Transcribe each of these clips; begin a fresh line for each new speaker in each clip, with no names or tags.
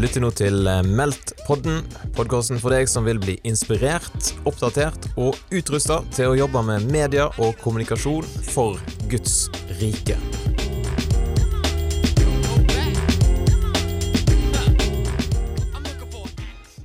Lytter nå til eh, Meldt-podden, podkasten for deg som vil bli inspirert, oppdatert og utrusta til å jobbe med media og kommunikasjon for Guds rike.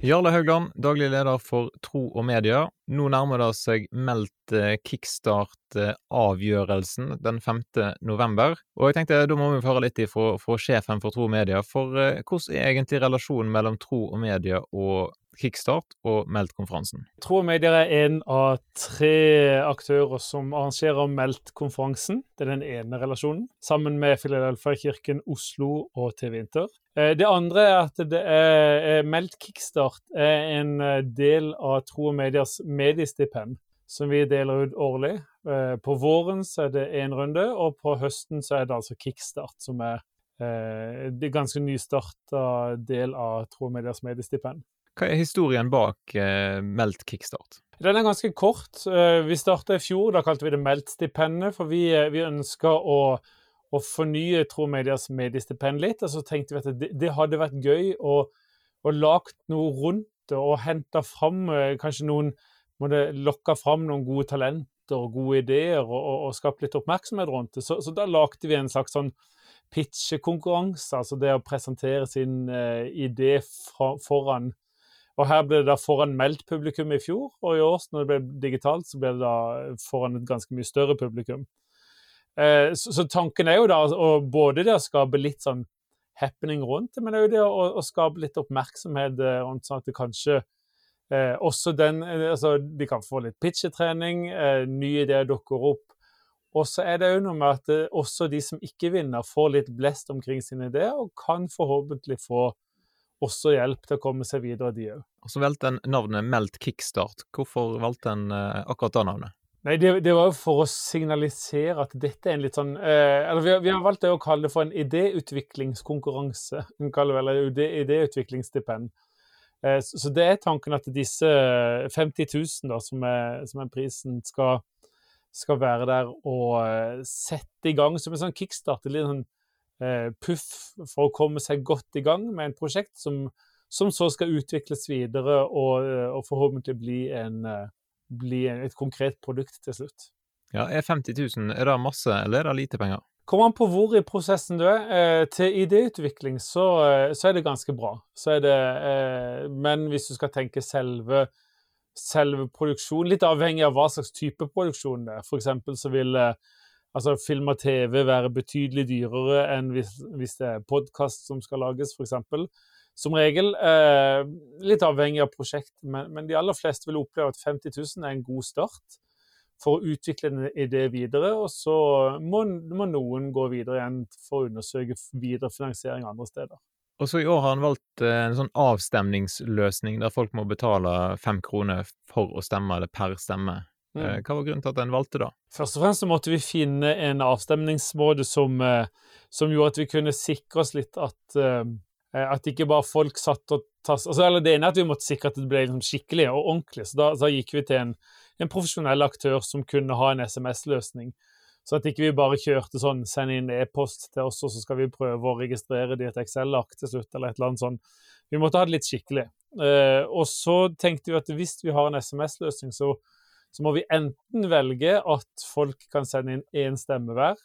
Jarle Haugland, daglig leder for Tro og Media. Nå nærmer det seg meldt eh, kickstart-avgjørelsen den 5. november. Og jeg tenkte da må vi høre litt fra, sjefen for Tro og Media. For eh, hvordan er egentlig relasjonen mellom Tro og Media og Kickstart og Meldt-konferansen?
Tro og Medier er en av tre aktører som arrangerer Meldt-konferansen. Det er den ene relasjonen, sammen med Filadelfia-kirken Oslo og TV Inter. Eh, det andre er at det er Meldt Kickstart er en eh, del av Tro og Mediers mediestipend, som vi deler ut årlig. Eh, på våren så er det én runde, og på høsten så er det altså Kickstart, som er det ganske nystarta del av Tro og Mediers mediestipend.
Hva er historien bak eh, Meldt kickstart?
Den er ganske kort. Eh, vi starta i fjor, da kalte vi det Meldt-stipendet. For vi, eh, vi ønska å, å, fornye Tromedias mediestipend litt. Og så tenkte vi at det, det hadde vært gøy å, å lage noe rundt det og hente fram eh, kanskje noen måtte lokke fram noen gode talenter og gode ideer og, og, og skape litt oppmerksomhet rundt det. Så, så da lagde vi en slags sånn pitchekonkurranse, altså det å presentere sin uh, idé fra, foran og Her ble det da foran meldt publikum i fjor, og i år når det ble digitalt, så ble det da foran et ganske mye større publikum. Eh, så, tanken er jo da både det å skape litt sånn happening rundt det, men òg det å, å, skape litt oppmerksomhet eh, rundt sånn at det kanskje eh, også den eh, Altså, de kan få litt pitchetrening, eh, nye ideer dukker opp. Og så er det jo noe med at også de som ikke vinner, får litt blest omkring sine ideer, og kan forhåpentlig få også hjelp til å komme seg videre, de òg.
Og så valgte en navnet Meldt Kickstart. Hvorfor valgte en eh, akkurat det navnet?
Nei, det, det, var jo for å signalisere at dette er en litt sånn eh, eller vi har, vi har, valgt å kalle det for en idéutviklingskonkurranse. Vi kaller det vel idéutviklingsstipend. Eh, så, så, det er tanken at disse 50 000, da, som er, som er prisen, skal, skal, være der og sette i gang som en sånn kickstart. Litt sånn Eh, puff for å komme seg godt i gang med en prosjekt som, som så skal utvikles videre og, eh, og forhåpentlig bli, en, eh, bli et konkret produkt til slutt.
Ja, Er 50 000 er det masse, eller er det lite penger?
Kommer an på hvor i prosessen du er. til idéutvikling så, så, er det ganske bra. Så det, men hvis du skal tenke selve, selve produksjonen, litt avhengig av hva slags type produksjon det er. F.eks. så vil altså film og TV være betydelig dyrere enn hvis, hvis det er podkast som skal lages, f.eks. Som regel. Eh, litt avhengig av prosjekt, men, men, de aller fleste vil oppleve at 50 000 er en god start for å utvikle en idé videre. Og så må, må noen gå videre igjen for å undersøke videre finansiering andre steder.
Og så I år har han valgt eh, en sånn avstemningsløsning der folk må betale fem kroner for å stemme, eller per stemme. Mm. Eh, hva var grunnen til at en valgte det?
Først og fremst så måtte vi finne en avstemningsmåte som, eh, som gjorde at vi kunne sikre oss litt at, eh, at ikke bare folk satt og tass... Altså, eller det ene er at vi måtte sikre at det ble liksom skikkelig og ordentlig. Så da, da gikk vi til en, en, profesjonell aktør som kunne ha en SMS-løsning. Så at ikke vi bare kjørte sånn send inn e-post til oss, og så skal vi prøve å registrere det i et Excel-ark til slutt, eller et eller annet sånt. Vi måtte ha det litt skikkelig. Eh, og så tenkte vi at hvis vi har en SMS-løsning, så så må vi enten velge at folk kan sende inn én stemme hver,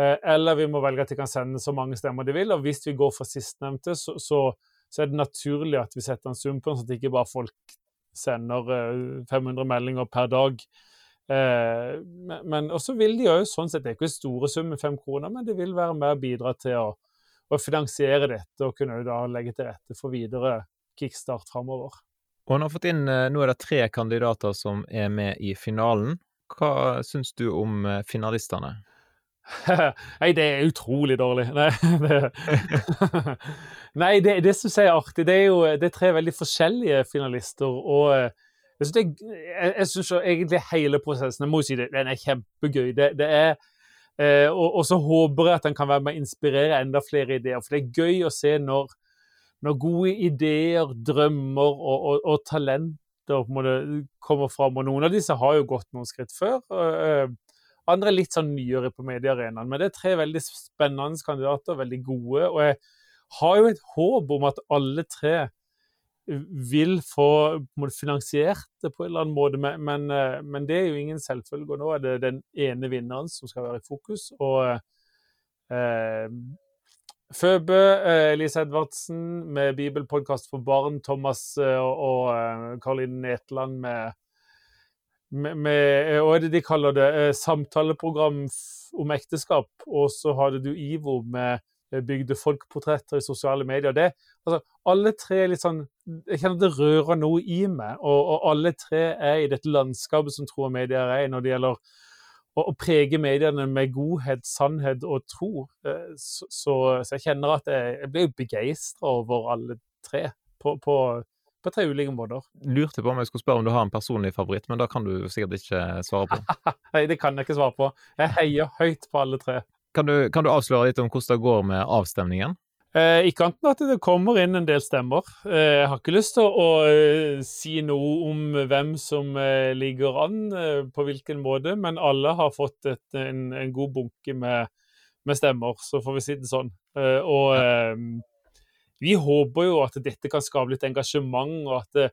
eh, eller vi må velge at de kan sende så mange stemmer de vil. Og hvis vi går for sistnevnte, så, så, så, er det naturlig at vi setter en sum på den, så at ikke bare folk sender 500 eh, meldinger per dag. Eh, men også vil de jo sånn sett, Det er ikke store summen, fem kroner, men det vil være med å bidra til å, å finansiere dette og kunne da legge til rette for videre kickstart framover.
Og han har fått inn eh, Nå er det tre kandidater som er med i finalen. Hva syns du om eh, finalistene?
Nei, det er utrolig dårlig. Nei, det, Nei, det, det syns jeg er artig. Det er jo det er tre veldig forskjellige finalister. og eh, jeg syns, egentlig hele prosessen jeg må si det, den er kjempegøy. Det, det er, og, og, så håper jeg at den kan være med å inspirere enda flere ideer. For det er gøy å se når når gode ideer, drømmer og, og, og talenter kommer fram. Og noen av disse har jo gått noen skritt før. Uh, andre er litt sånn nyere på mediearenaen. Men det er tre veldig spennende kandidater, veldig gode. Og jeg har jo et håp om at alle tre vil få finansiert det på en eller annen måte, men, men, eh, det er jo ingen selvfølge. Nå er det den ene vinneren som skal være i fokus. og eh, Føbe, eh, Elise Edvardsen med bibelpodkast for barn, Thomas eh, og eh, Karoline Netland med, med, med Hva er det de kaller det? Samtaleprogram om ekteskap. Og så hadde du Ivo med Eh, bygde folkportretter i sosiale medier. Det, altså, alle tre er litt sånn Jeg kjenner det rører noe i meg. Og, og alle tre er i dette landskapet som tro og medier er i når det gjelder å, prege mediene med godhet, sannhet og tro. Eh, så, så, så jeg kjenner at jeg, jeg blir begeistra over alle tre. På, på, på, tre ulike måter.
Lurte på om jeg skulle spørre om du har en personlig favoritt, men da kan du sikkert ikke svare på.
Nei, det kan jeg ikke svare på. Jeg heier høyt på alle tre.
Kan du, kan du, avsløre litt om hvordan det går med avstemningen?
Eh, ikke annet enn at det kommer inn en del stemmer. Eh, jeg har ikke lyst til å, eh, si noe om hvem som ligger an på hvilken måte, men alle har fått et, en, en, god bunke med, med, stemmer, så får vi si det sånn. Og ja. vi håper jo at dette kan skape litt engasjement, og at det,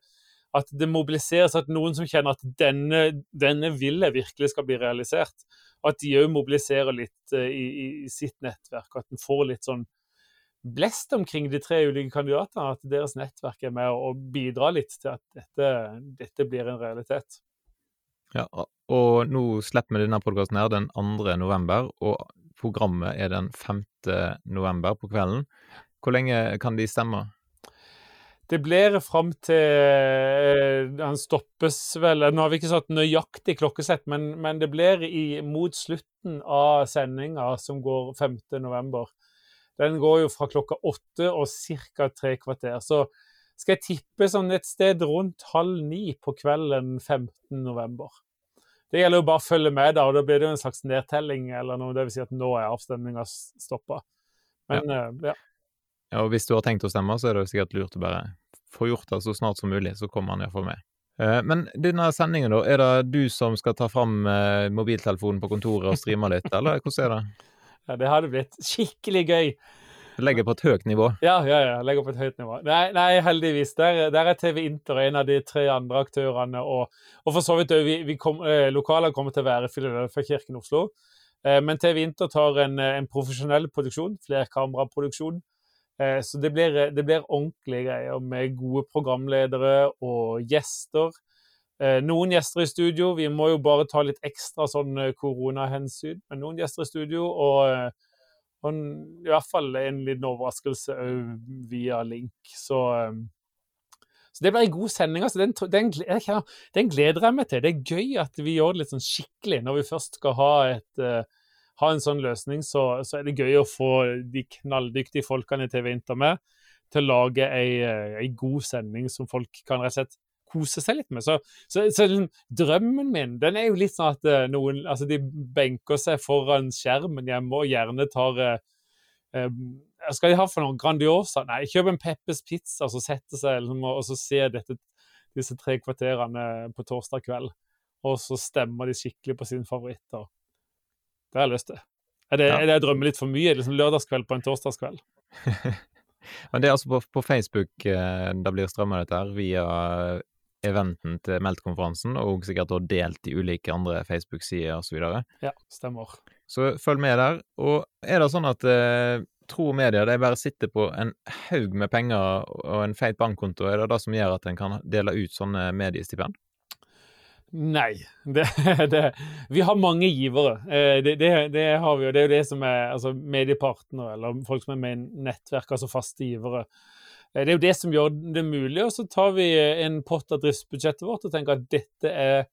at det mobiliseres, at noen som kjenner at denne, denne vil jeg virkelig skal bli realisert at de òg mobiliserer litt i, i, sitt nettverk. At en får litt sånn blest omkring de tre ulike kandidatene. At deres nettverk er med og bidrar litt til at dette, dette blir en realitet.
Ja, og nå slipper vi denne podkasten her den 2. november, og programmet er den 5. november på kvelden. Hvor lenge kan de stemme?
Det blir fram til eh, Han stoppes vel Nå har vi ikke satt nøyaktig klokkesett, men, men det blir i, mot slutten av sendinga, som går 5.11. Den går jo fra klokka åtte og ca. tre kvarter. Så skal jeg tippe sånn et sted rundt halv ni på kvelden 15.11. Det gjelder jo bare å følge med, da, og da blir det jo en slags nedtelling, eller noe, vil si at nå er avstemninga stoppa. Men ja. Uh, ja.
Ja, og hvis du har tenkt å stemme, så er det jo sikkert lurt å bare få gjort det så snart som mulig, så kommer han iallfall med. Eh, men denne sendingen, da, er det du som skal ta fram eh, mobiltelefonen på kontoret og streame litt, eller hvordan er det?
Ja, det hadde blitt skikkelig gøy.
Legger på et høyt nivå?
Ja, ja, ja. Legger på et høyt nivå. Nei, nei heldigvis. Der, der, er TV Inter en av de tre andre aktørene. Og, og for så vidt vi, vi kom, eh, lokaler kommer til å være Filadelfia-kirken Oslo. Eh, men TV Inter tar en, en profesjonell produksjon, flerkameraproduksjon. Eh, så det blir, det blir ordentlige greier med gode programledere og gjester. Eh, noen gjester i studio. Vi må jo bare ta litt ekstra sånn eh, koronahensyn. Men noen gjester i studio, og, og i hvert fall en liten overraskelse via link. Så, så det blir en god sending. Altså. Den, den, den, gleder jeg meg til. Det er gøy at vi gjør det litt sånn skikkelig når vi først skal ha et ha en sånn løsning, så, så, er det gøy å få de knalldyktige folkene i TV Inter med til å lage ei, eh, ei, god sending som folk kan rett og slett kose seg litt med. Så, så, så drømmen min den er jo litt sånn at eh, noen altså de benker seg foran skjermen hjemme og gjerne tar eh, eh, Skal de ha for noe Grandiosa? Nei, kjøp en Peppers Pizza, så setter seg liksom, og, og så ser dette, disse tre kvarterene på torsdag kveld. Og så stemmer de skikkelig på sine favoritter. Det har jeg lyst til. Er det, ja. er det jeg drømmer litt for mye? Liksom lørdagskveld på en torsdagskveld?
Men det er altså på, på Facebook eh, det blir strømma dette her, via eventen til Meldt-konferansen, og sikkert også delt i ulike andre Facebook-sider osv.
Ja, stemmer.
Så følg med der. Og er det sånn at eh, tro og medier de bare sitter på en haug med penger og en feit bankkonto, er det det som gjør at en kan dele ut sånne mediestipend?
Nei. Det, det, vi har mange givere. Eh, det, det, har vi, og det er jo det som er altså mediepartnere, eller folk som er med i nettverk, altså faste givere. Eh, det er jo det som gjør det mulig. Og så tar vi en pott av driftsbudsjettet vårt og tenker at dette er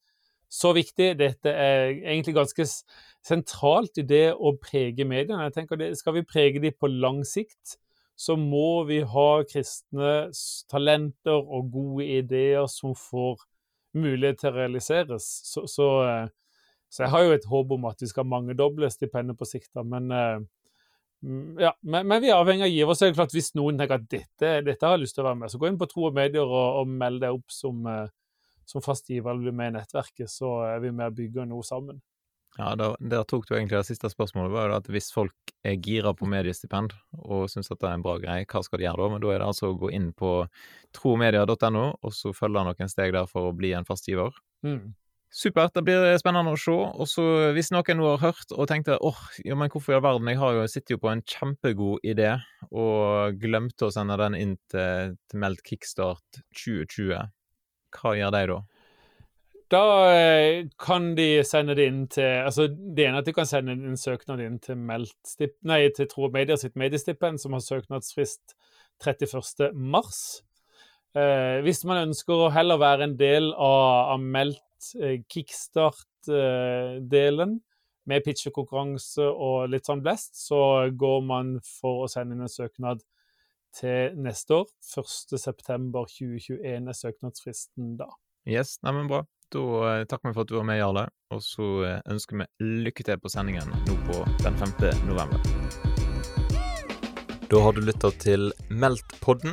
så viktig. Dette er egentlig ganske sentralt i det å prege mediene. Jeg tenker det, Skal vi prege dem på lang sikt, så må vi ha kristne talenter og gode ideer som får mulighet til å realiseres. Så, så, eh, så, jeg har jo et håp om at vi skal mangedoble stipendet på sikt. Men, eh, ja, men, men, vi er avhengig av giver. Så er det klart hvis noen tenker at dette, dette har jeg lyst til å være med, så gå inn på Tro og Medier og, og meld deg opp som, eh, som fast giver eller bli med i nettverket, så er vi med og bygger noe sammen.
Ja, der, der, tok du egentlig det siste spørsmålet. var at Hvis folk er gira på mediestipend og syns det er en bra greie, hva skal de gjøre da? Men da er det altså å gå inn på tromedia.no, og så følge noen steg der for å bli en fast giver.
Mm.
Supert, det blir spennende å se. Og hvis noen nå har hørt og tenkte åh, ja, men hvorfor i all verden, jeg har jo, sitter jo på en kjempegod idé, og glemte å sende den inn til, til meldt kickstart 2020, hva gjør de da?
Da eh, kan de sende det inn til altså Det ene er at de kan sende en søknad inn til, meldt, nei, til Tro og Media sitt mediestipend, som har søknadsfrist 31. mars. Eh, hvis man ønsker å heller være en del av, av meldt Eh, kickstart-delen med pitchekonkurranse og litt sånn blest, så går man for å sende inn en søknad til neste år. 1.9.2021 er søknadsfristen da.
Yes, neimen bra. Da eh, takker vi for at du var med, Jarle. Og så eh, ønsker vi lykke til på sendingen nå på den 5. november. Da har du lytta til Meldt-podden,